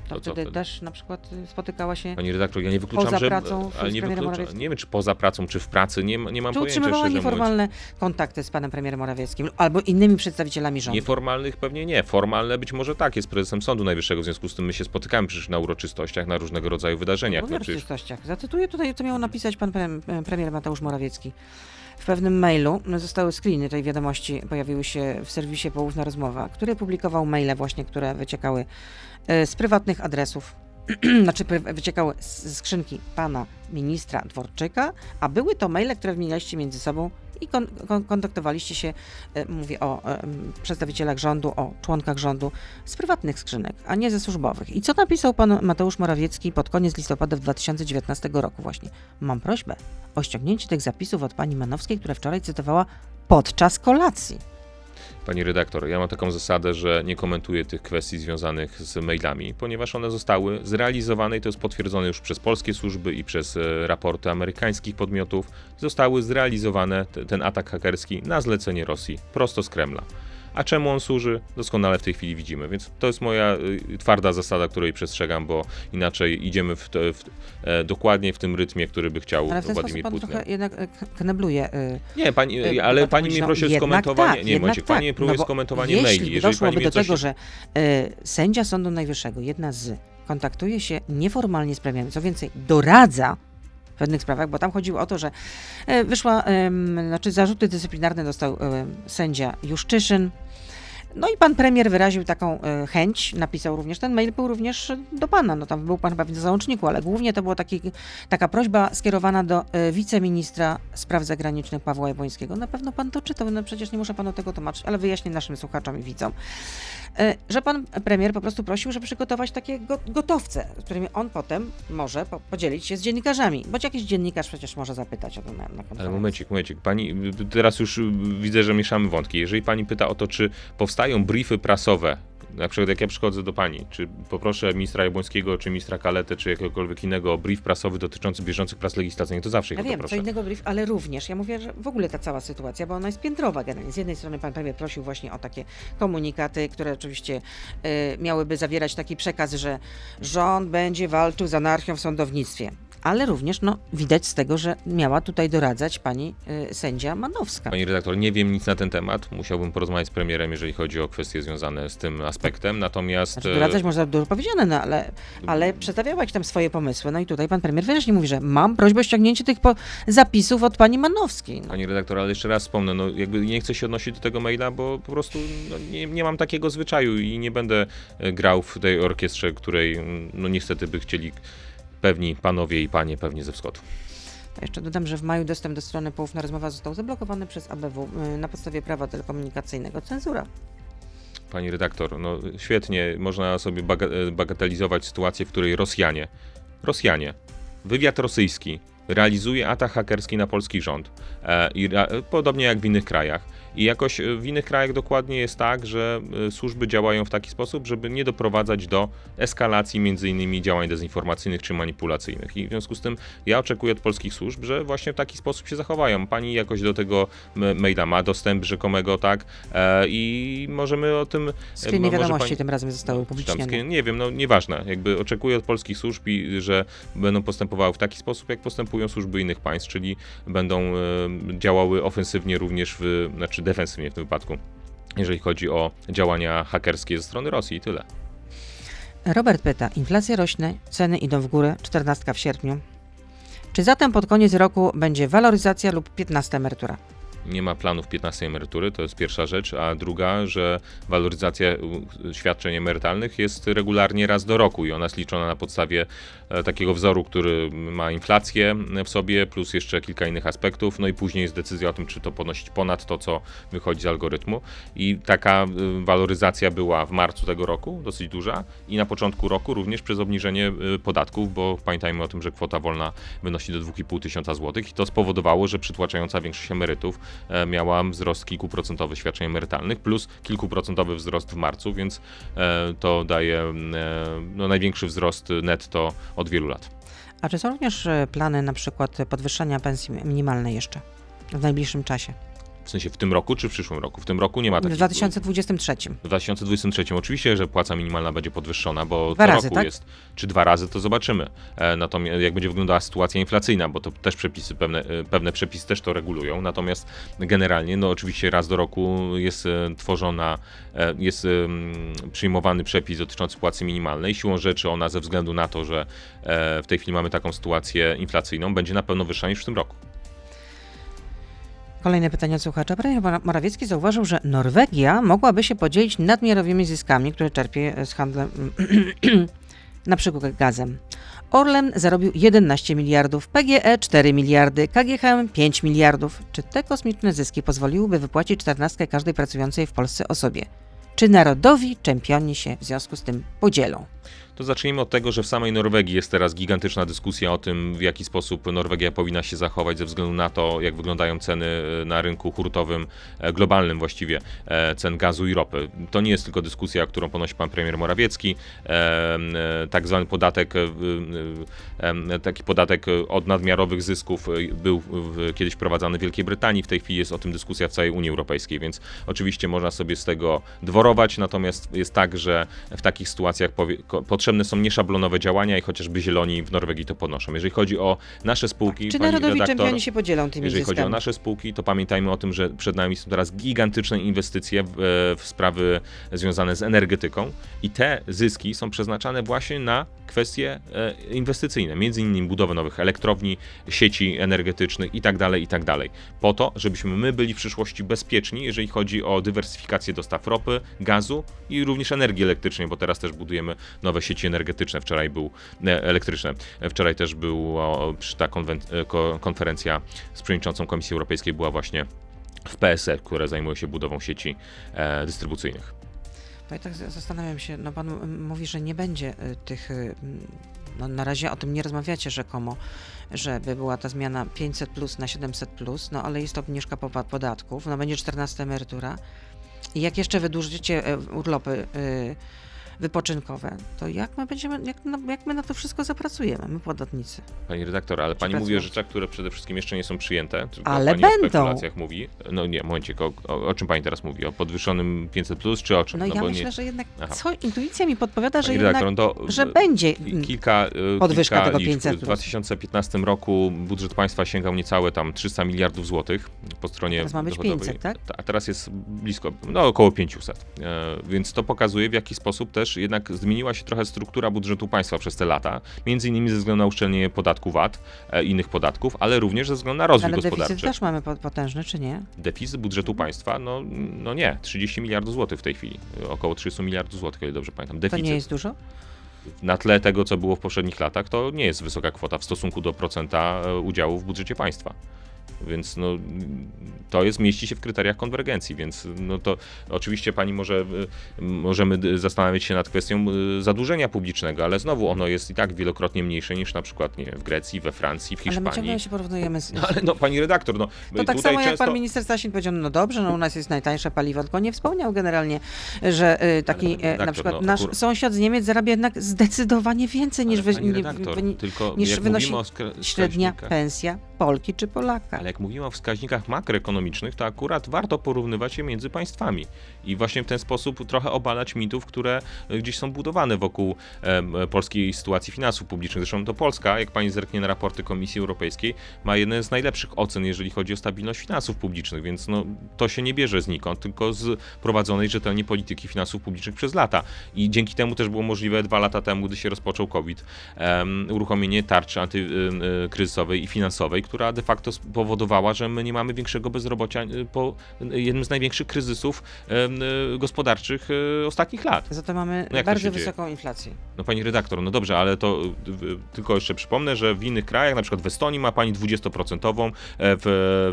To co wtedy też na przykład y, spotykała się. Pani redaktor, ja nie wykluczam, Poza że. pracą ale nie, Morawieckim? nie wiem, czy poza pracą, czy w pracy, nie, nie mam Czy pojęcia. utrzymywała szczerze mówiąc. nieformalne kontakty z panem premierem Morawieckim albo innymi przedstawicielami rządu? Nieformalnych pewnie nie. Formalne być może tak, jest prezesem Sądu Najwyższego, w związku z tym my się spotykamy przecież na uroczystościach, na różnego rodzaju wydarzeniach. O No, przecież uroczystościach. Zacytuję tutaj, co miał napisać pan pre- premier Mateusz Morawiecki. w pewnym mailu no, zostały screeny tej wiadomości, pojawiły się w serwisie Poufna Rozmowa, który publikował maile właśnie, które wyciekały e, z prywatnych adresów znaczy wyciekały z skrzynki pana ministra Dworczyka, a były to maile, które wymienialiście między sobą i kon- kon- kontaktowaliście się, e, mówię o e, przedstawicielach rządu, o członkach rządu, z prywatnych skrzynek, a nie ze służbowych. I co napisał pan Mateusz Morawiecki pod koniec listopada w 2019 roku właśnie? Mam prośbę o ściągnięcie tych zapisów od pani Manowskiej, które wczoraj cytowała podczas kolacji. Pani redaktor, ja mam taką zasadę, że nie komentuję tych kwestii związanych z mailami, ponieważ one zostały zrealizowane i to jest potwierdzone już przez polskie służby i przez e, raporty amerykańskich podmiotów. Zostały zrealizowane te, ten atak hakerski na zlecenie Rosji, prosto z Kremla. A czemu on służy? Doskonale w tej chwili widzimy. Więc to jest moja y, twarda zasada, której przestrzegam, bo inaczej idziemy w, te- w, e, dokładnie w tym rytmie, który by chciał Ale w ten Władimir pan Putin. trochę jednak e, knebluje y, Nie, pani, Y, ale pan pani mnie prosi o skomentowanie. tak, nie, jednak momencik, pani tak. próbuje No skomentowanie jeśli maili. Jeżeli doszłoby do mnie coś... tego, że y, sędzia Sądu Najwyższego, jedna z, kontaktuje się nieformalnie z premierem, co więcej, doradza w pewnych sprawach, bo tam chodziło o to, że e, wyszła, znaczy zarzuty dyscyplinarne dostał sędzia Juszczyszyn, no i pan premier wyraził taką e, chęć, napisał również, ten mail był również do pana, no tam był pan chyba w załączniku, ale głównie to była taki, taka prośba skierowana do e, wiceministra spraw zagranicznych Pawła Jabłońskiego. Na pewno pan to czytał, no przecież nie muszę panu tego tłumaczyć, ale wyjaśnię naszym słuchaczom i widzom, że pan premier po prostu prosił, żeby przygotować takie go, gotowce, z którymi on potem może po, podzielić się z dziennikarzami, bo jakiś dziennikarz przecież może zapytać o to na, na konferencji. Ale momencik, momencik. Pani, teraz już widzę, że mieszamy wątki. Jeżeli pani pyta o to, czy powstają briefy prasowe, na przykład jak ja przychodzę do pani, czy poproszę ministra Jabłońskiego, czy ministra Kaletę, czy jakiegokolwiek innego brief prasowy dotyczący bieżących prac legislacyjnych, to zawsze ich Ja o wiem, proszę. co innego brief, ale również, ja mówię, że w ogóle ta cała sytuacja, bo ona jest piętrowa generalnie. Z jednej strony pan premier prosił właśnie o takie komunikaty, które oczywiście y, miałyby zawierać taki przekaz, że rząd będzie walczył z anarchią w sądownictwie. Ale również, no, widać z tego, że miała tutaj doradzać pani y, sędzia Manowska. Pani redaktor, nie wiem nic na ten temat. Musiałbym porozmawiać z premierem, jeżeli chodzi o kwestie związane z tym aspektem. Natomiast. Znaczy, e, doradzać można dużo powiedziane, no ale, ale przedstawiała tam swoje pomysły. No i tutaj pan premier wyraźnie mówi, że mam prośbę o ściągnięcie tych zapisów od pani Manowskiej. No. Pani redaktor, ale jeszcze raz wspomnę, no jakby nie chcę się odnosić do tego maila, bo po prostu no, nie, nie mam takiego zwyczaju i nie będę e, grał w tej orkiestrze, której mm, no niestety by chcieli pewni panowie i panie pewnie ze wschodu. Jeszcze dodam, że w maju dostęp do strony Poufna Rozmowa został zablokowany przez ABW y, na podstawie prawa telekomunikacyjnego. Cenzura. Pani redaktor, no świetnie, można sobie e, bagatelizować sytuację, w której Rosjanie, Rosjanie, wywiad rosyjski realizuje atak hakerski na polski rząd, e, i e, podobnie jak w innych krajach. I jakoś e, w innych krajach dokładnie jest tak, że e, służby działają w taki sposób, żeby nie doprowadzać do eskalacji między innymi działań dezinformacyjnych czy manipulacyjnych. I w związku z tym ja oczekuję od polskich służb, że właśnie w taki sposób się zachowają. Pani jakoś do tego maila ma dostęp rzekomego, tak? E, I możemy o tym... Screeny wiadomości pani- tym razem zostały tam upublicznione. Nie wiem, no nieważne. Jakby oczekuję od polskich służb, i, że będą postępowały w taki sposób, jak postępują służby innych państw, czyli będą działały ofensywnie również, w, znaczy defensywnie w tym wypadku, jeżeli chodzi o działania hakerskie ze strony Rosji i tyle. Robert pyta, inflacja rośnie, ceny idą w górę, 14 w sierpniu. Czy zatem pod koniec roku będzie waloryzacja lub 15 emerytura? Nie ma planów 15 emerytury, to jest pierwsza rzecz, a druga, że waloryzacja świadczeń emerytalnych jest regularnie raz do roku i ona jest liczona na podstawie e, takiego wzoru, który ma inflację w sobie, plus jeszcze kilka innych aspektów, no i później jest decyzja o tym, czy to ponosić ponad to, co wychodzi z algorytmu. I taka y, waloryzacja była w marcu tego roku, dosyć duża, i na początku roku również przez obniżenie y, podatków, bo pamiętajmy o tym, że kwota wolna wynosi do 2,5 tysiąca złotych i to spowodowało, że przytłaczająca większość emerytów miała wzrost kilkuprocentowy świadczeń emerytalnych, plus kilkuprocentowy wzrost w marcu, więc e, to daje e, no, największy wzrost netto od wielu lat. A czy są również e, plany na przykład podwyższenia pensji minimalnej jeszcze w najbliższym czasie? W sensie w tym roku czy w przyszłym roku? W tym roku nie ma W takich... 2023. W 2023 oczywiście, że płaca minimalna będzie podwyższona, bo Dwa co razy, roku tak? jest, czy dwa razy to zobaczymy. E, natomiast jak będzie wyglądała sytuacja inflacyjna, bo to też przepisy, pewne, e, pewne przepisy też to regulują. Natomiast generalnie, no oczywiście raz do roku jest e, tworzona, e, jest przyjmowany przepis dotyczący płacy minimalnej. Siłą rzeczy ona ze względu na to, że w tej chwili mamy taką sytuację inflacyjną, będzie na pewno wyższa niż w tym roku. Kolejne pytanie od słuchacza. Premier Mora- Morawiecki zauważył, że Norwegia mogłaby się podzielić nadmiarowymi zyskami, które czerpie z handlem na przykład gazem. Orlen zarobił 11 miliardów, PGE 4 miliardy, KGHM 5 miliardów. Czy te kosmiczne zyski pozwoliłyby wypłacić 14 każdej pracującej w Polsce osobie? Czy narodowi czempioni się w związku z tym podzielą? To zacznijmy od tego, że w samej Norwegii jest teraz gigantyczna dyskusja o tym, w jaki sposób Norwegia powinna się zachować ze względu na to, jak wyglądają ceny e, na rynku hurtowym, e, globalnym właściwie, e, cen gazu i ropy. To nie jest tylko dyskusja, którą ponosi pan premier Morawiecki. Tak zwany podatek, taki podatek od nadmiarowych zysków był kiedyś wprowadzany w Wielkiej Brytanii, w tej chwili jest o tym dyskusja w całej Unii Europejskiej, więc oczywiście można sobie z tego dworować, natomiast jest tak, że w takich sytuacjach potrzebne są nieszablonowe działania i chociażby zieloni w Norwegii to podnoszą. Jeżeli chodzi o nasze spółki, Czy narodowi redaktor, czempioni się podzielą tymi jeżeli chodzi o nasze spółki, to pamiętajmy o tym, że przed nami są teraz gigantyczne inwestycje w, e, w sprawy związane z energetyką i te zyski są przeznaczane właśnie na kwestie e, inwestycyjne, między innymi budowę nowych elektrowni, sieci energetycznych i tak dalej, i tak dalej. Po to, żebyśmy my byli w przyszłości bezpieczni, jeżeli chodzi o dywersyfikację dostaw ropy, gazu i również energii elektrycznej, bo teraz też budujemy nowe sieci energetyczne. Wczoraj był e, elektryczne. E, Wczoraj też była ta e, ko- konferencja z przewodniczącą Komisji Europejskiej była właśnie w PSR, które zajmuje się budową sieci e, dystrybucyjnych. Ja tak zastanawiam się, no pan mówi, że nie będzie y, tych, y, no na razie o tym nie rozmawiacie rzekomo, żeby była ta zmiana 500 plus na 700 plus, no ale jest obniżka popa- podatków, no będzie 14 emerytura i jak jeszcze wydłużycie e, urlopy y, wypoczynkowe, to jak my będziemy, jak, no, jak my na to wszystko zapracujemy, my podatnicy? Pani redaktor, ale pani mówi o rzeczach, które przede wszystkim jeszcze nie są przyjęte. Ale pani o będą. spekulacjach mówi. No nie, momencie, o, o, o czym pani teraz mówi? O podwyższonym 500 plus czy o czym? No, ja bo myślę, nie... że jednak, Aha. co, intuicja mi podpowiada, że Pani jednak, redaktor, no to że będzie mm, Kilka, y, podwyżka kilka tego liczb. 500 W plus. 2015 roku budżet państwa sięgał niecałe tam 300 miliardów złotych po stronie Teraz ma być dochodowej. 500, tak? Ta- A teraz jest blisko, no około 500. E, więc to pokazuje w jaki sposób też jednak zmieniła się trochę struktura budżetu państwa przez te lata. Między innymi ze względu na uszczelnienie podatku VAT, e, innych podatków, ale również ze względu na rozwój ale gospodarczy. deficyt też mamy po- potężny, czy nie? Deficyt budżetu państwa, no, no nie, 30 miliardów złotych w tej chwili. Około 300 miliardów złotych, ile dobrze pamiętam. To Deficyt nie jest dużo? na tle tego, co było w poprzednich latach, to nie jest wysoka kwota w stosunku do procenta e, udziału w budżecie państwa. Więc no, to jest, mieści się w kryteriach konwergencji, więc no to oczywiście pani może, e, możemy zastanawiać się nad kwestią e, zadłużenia publicznego, ale znowu ono jest i tak wielokrotnie mniejsze niż na przykład nie, wiem, w Grecji, we Francji, w Ale my Hiszpanii. ciągle się porównujemy z... No, ale no pani redaktor, no To tak tutaj samo jak często... pan minister Sasin powiedział, no dobrze, no u nas jest najtańsze paliwo, tylko nie wspomniał generalnie, że y, taki e, na redaktor, przykład no, nasz sąsiad z Niemiec zarabia jednak zdecydowanie więcej niż, wy, redaktor, niż jak wynosi średnia pensja Polki czy Polaka. Ale jak mówimy o wskaźnikach makroekonomicznych, to akurat warto porównywać je między państwami i właśnie w ten sposób trochę obalać mitów, które e, gdzieś są budowane wokół e, polskiej sytuacji finansów publicznych. Zresztą to Polska, jak pani zerknie na raporty Komisji Europejskiej, ma jedne z najlepszych ocen, jeżeli chodzi o stabilność finansów publicznych, więc no, to się nie bierze znikąd, tylko z prowadzonej rzetelnie polityki finansów publicznych przez lata. I dzięki temu też było możliwe dwa lata temu, gdy się rozpoczął COVID, em, uruchomienie tarczy antykryzysowej i finansowej, która de facto spowodowała, że my nie mamy większego bezrobocia po jednym z największych kryzysów y, gospodarczych y, ostatnich lat. Za to mamy No jak to bardzo się dzieje? wysoką inflację. No pani redaktor, no dobrze, ale to y, y, tylko jeszcze przypomnę, że w innych krajach, na przykład w Estonii ma pani 20%, e, w,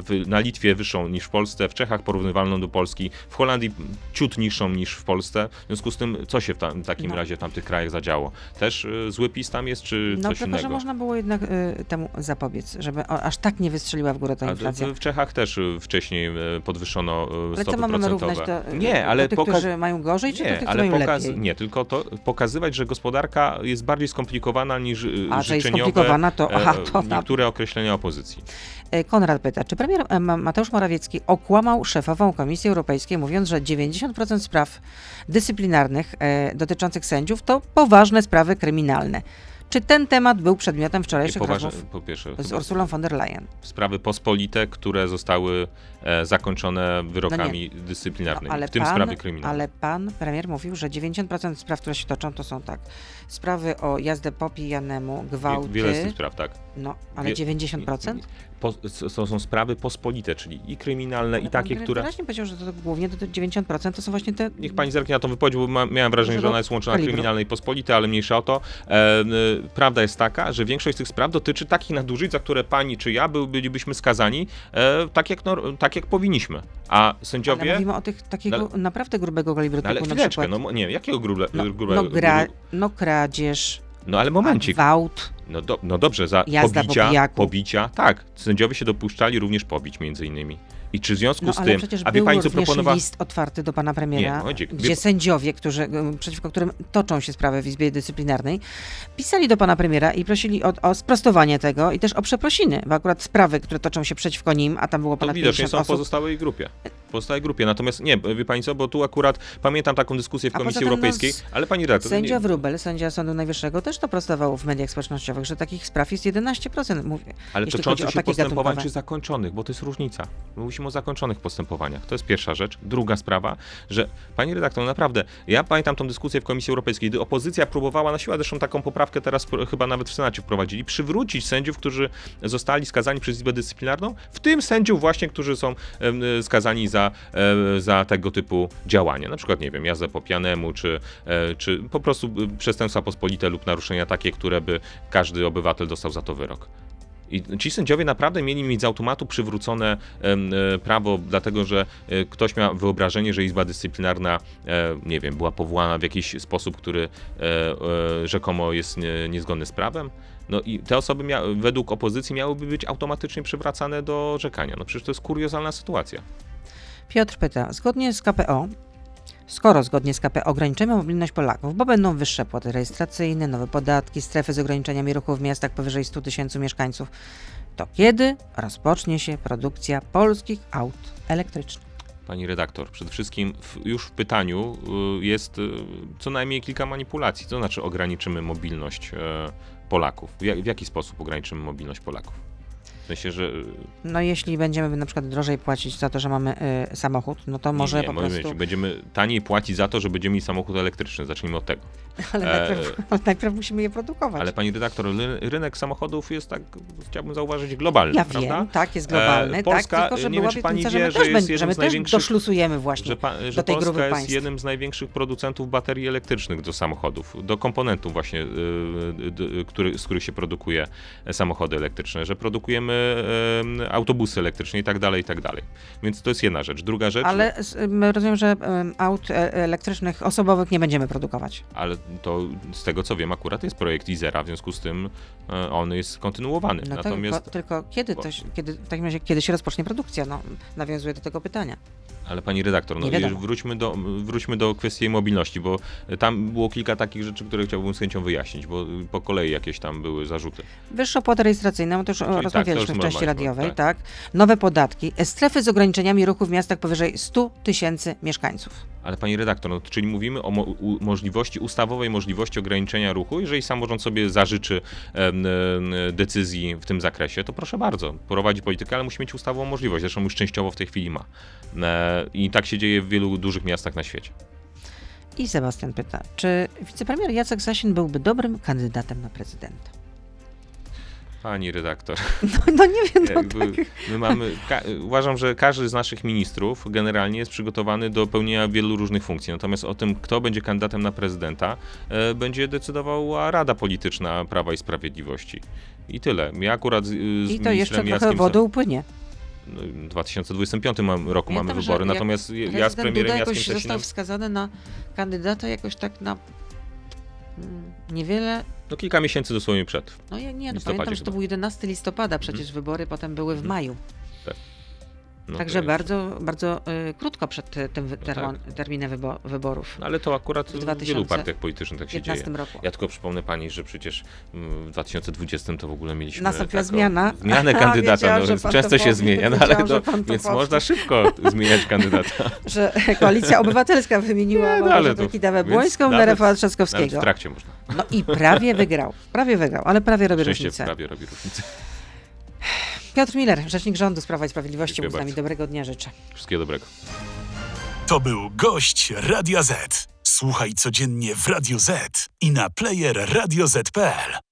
w, na Litwie wyższą niż w Polsce, w Czechach porównywalną do Polski, w Holandii ciut niższą niż w Polsce. W związku z tym, co się w, tam, w takim No. razie w tamtych krajach zadziało? Też y, zły PiS tam jest, czy No coś tylko, innego? że można było jednak y, temu zapobiec, żeby o, aż tak nie wystrzeliła w górę ta A inflacja. w, w Czechach też y, wcześniej y, podwyższono y, Ale co stopy mamy procentowe. równać do, nie, ale do tych, poka- którzy mają gorzej, czy nie, tych, ale pokaz... lepiej? nie, tylko to pokazywać, że gospodarka jest bardziej skomplikowana niż y, A, że jest skomplikowana, to- e, aha, to- niektóre określenia opozycji. E, Konrad pyta, czy premier e, Ma- Mateusz Morawiecki okłamał szefową Komisji Europejskiej, mówiąc, że 90% spraw dyscyplinarnych e, dotyczących sędziów to poważne sprawy kryminalne. Czy ten temat był przedmiotem wczorajszych Poważne, rozmów po pierwsze, z Ursulą von der Leyen? sprawy pospolite, które zostały e, zakończone wyrokami dyscyplinarnymi, No ale, w tym pan, sprawy kryminalne. ale pan premier mówił, że 90% spraw, które się toczą, to są tak. Sprawy o jazdę popijanemu, gwałty. Wiele z tych spraw, tak. No, ale Wie- 90%? Po, to są sprawy pospolite, czyli i kryminalne, i Ale takie, pan które... Wyraźnie powiedział, że to, głównie to 90% to są właśnie te... Niech pani zerknie na tą wypowiedź, bo ma, miałem wrażenie, że ona jest łączona kalibru. kryminalne i pospolite, ale mniejsza o to. E, prawda jest taka, że większość z tych spraw dotyczy takich nadużyć, za które pani czy ja był, bylibyśmy skazani e, tak, jak, nor- tak jak powinniśmy. A Ale sędziowie... mówimy o tych takiego naprawdę grubego kalibru No ale typu na chwileczkę, przykład... no nie, jakiego grube, no, grube, no, gra, no kradzież, no ale momencik. gwałt, No, do, no dobrze, za Jazda pobicia, pobicia, tak, sędziowie się dopuszczali również pobić między innymi. I czy w związku No z tym, a wie pani co proponowała? list otwarty do pana premiera, Nie, momencik. gdzie Wie- sędziowie, którzy, przeciwko którym toczą się sprawy w Izbie Dyscyplinarnej, pisali do pana premiera i prosili o, o sprostowanie tego i też o przeprosiny, bo akurat sprawy, które toczą się przeciwko nim, a tam było ponad widocznie 50 są w osób, pozostałej grupie. W pozostałej grupie. Natomiast nie, wie pani co, bo tu akurat pamiętam taką dyskusję w Komisji no, Europejskiej, s- ale pani redaktor, Sędzia nie, Wróbel, sędzia Sądu Najwyższego, też to prostował w mediach społecznościowych, że takich spraw jest 11%, mówię. ale toczących się postępowań gatunkowe. czy zakończonych, bo to jest różnica. My mówimy o zakończonych postępowaniach. To jest pierwsza rzecz. Druga sprawa, że pani redaktor, naprawdę, ja pamiętam tą dyskusję w Komisji Europejskiej, gdy opozycja próbowała, na siłę zresztą taką poprawkę teraz chyba nawet w Senacie wprowadzili, przywrócić sędziów, którzy zostali skazani przez Izbę Dyscyplinarną, w tym sędziów właśnie, którzy są skazani za, za tego typu działania. Na przykład, nie wiem, jazdę po pijanemu, czy, e, czy po prostu e, przestępstwa pospolite lub naruszenia takie, które by każdy obywatel dostał za to wyrok. I ci sędziowie naprawdę mieli mieć z automatu przywrócone e, prawo, dlatego że e, ktoś miał wyobrażenie, że Izba Dyscyplinarna, e, nie wiem, była powołana w jakiś sposób, który rzekomo jest nie, niezgodny z prawem. No i te osoby mia- według opozycji miałyby być automatycznie przywracane do orzekania. No przecież to jest kuriozalna sytuacja. Piotr pyta, zgodnie z KPO, skoro zgodnie z KPO ograniczymy mobilność Polaków, bo będą wyższe płaty rejestracyjne, nowe podatki, strefy z ograniczeniami ruchu w miastach powyżej 100 tysięcy mieszkańców, to kiedy rozpocznie się produkcja polskich aut elektrycznych? Pani redaktor, przede wszystkim w, już w pytaniu y, jest y, co najmniej kilka manipulacji. To znaczy ograniczymy mobilność e, Polaków. W, w jaki sposób ograniczymy mobilność Polaków? Sensie, że y, No jeśli będziemy na przykład drożej płacić za to, że mamy y, samochód, no to może nie, nie, po prostu... że będziemy taniej płacić za to, że będziemy mieli samochód elektryczny. Zacznijmy od tego. Ale e, najpierw, najpierw musimy je produkować. Ale pani redaktor, ry- rynek samochodów jest tak, chciałbym zauważyć, globalny, ja prawda? wiem, tak, jest globalny, E, tak, Polska, tylko że nie wiem, była czy pani obietnica, że wie, my że też, jest że my też doszlusujemy właśnie Że, pa, że do tej Polska grupy jest państw. jednym z największych producentów baterii elektrycznych do samochodów, do komponentów właśnie, y, y, y, który, z których się produkuje samochody elektryczne, że produkujemy y, autobusy elektryczne i tak dalej, i tak dalej. Więc to jest jedna rzecz. Druga rzecz, Ale rozumiem, że aut e, elektrycznych osobowych nie będziemy produkować. ale to z tego co wiem akurat jest projekt Izera, w związku z tym e, on jest kontynuowany. No Natomiast, tylko, tylko kiedy, to, się- kiedy, w takim razie, kiedy się rozpocznie produkcja? No, nawiązuję do tego pytania. Ale pani redaktor, no wróćmy do, wróćmy do kwestii mobilności, bo tam było kilka takich rzeczy, które chciałbym z chęcią wyjaśnić, bo po kolei jakieś tam były zarzuty. Wyższa opłata rejestracyjna, to już Czyli tak, rozmawialiśmy już w części radiowej, tak. tak. Nowe podatki, e, strefy z ograniczeniami ruchu w miastach powyżej 100 tysięcy mieszkańców. Ale pani redaktor, no, czyli mówimy o mo możliwości, ustawowej możliwości ograniczenia ruchu. Jeżeli samorząd sobie zażyczy em, em, decyzji w tym zakresie, to proszę bardzo, prowadzi politykę, ale musi mieć ustawową możliwość. Zresztą już częściowo w tej chwili ma. E, I tak się dzieje w wielu dużych miastach na świecie. I Sebastian pyta, czy wicepremier Jacek Sasin byłby dobrym kandydatem na prezydenta? Pani redaktor, No, no nie wiem, no jakby tak. my mamy, uważam, że każdy z naszych ministrów generalnie jest przygotowany do pełnienia wielu różnych funkcji. Natomiast o tym, kto będzie kandydatem na prezydenta, e, będzie decydowała Rada Polityczna Prawa i Sprawiedliwości. I tyle. Ja akurat z, z I to jeszcze trochę wody upłynie. no, w 2025 mam- roku Pamiętam, mamy wybory, natomiast ja z premierem Duda Jackiem jakoś został Sasinem, wskazany na kandydata jakoś tak na niewiele. no kilka miesięcy dosłownie przed. No ja nie, no pamiętam, że to był 11 listopada, przecież wybory potem były w Mhm. maju. No, Także jest- bardzo, bardzo y, krótko przed tym wy- No tak. terminem wybo- wyborów No, ale to akurat w w wielu 2015 partiach politycznych tak się dzieje. roku. Ja tylko przypomnę pani, że przecież mm, w 2020 to w ogóle mieliśmy Nastąpiła taką zmiana. zmianę kandydata. No, często to się zmienia, no, ale to, więc powie. można szybko zmieniać kandydata. Że Koalicja Obywatelska wymieniła Nie, no, no, ale to- Kidawę więc Błońską na Rafała Nawet w Trzaskowskiego. trakcie można. No i prawie wygrał. Prawie wygrał, ale prawie robi różnicę. prawie robi różnicę. Piotr Miller, rzecznik rządu z Prawa i Sprawiedliwości, Dziękuję był z nami. bardzo. Dobrego dnia życzę. Wszystkiego dobrego. To był gość Radia Z. Słuchaj codziennie w Radio Z i na player radioz.pl.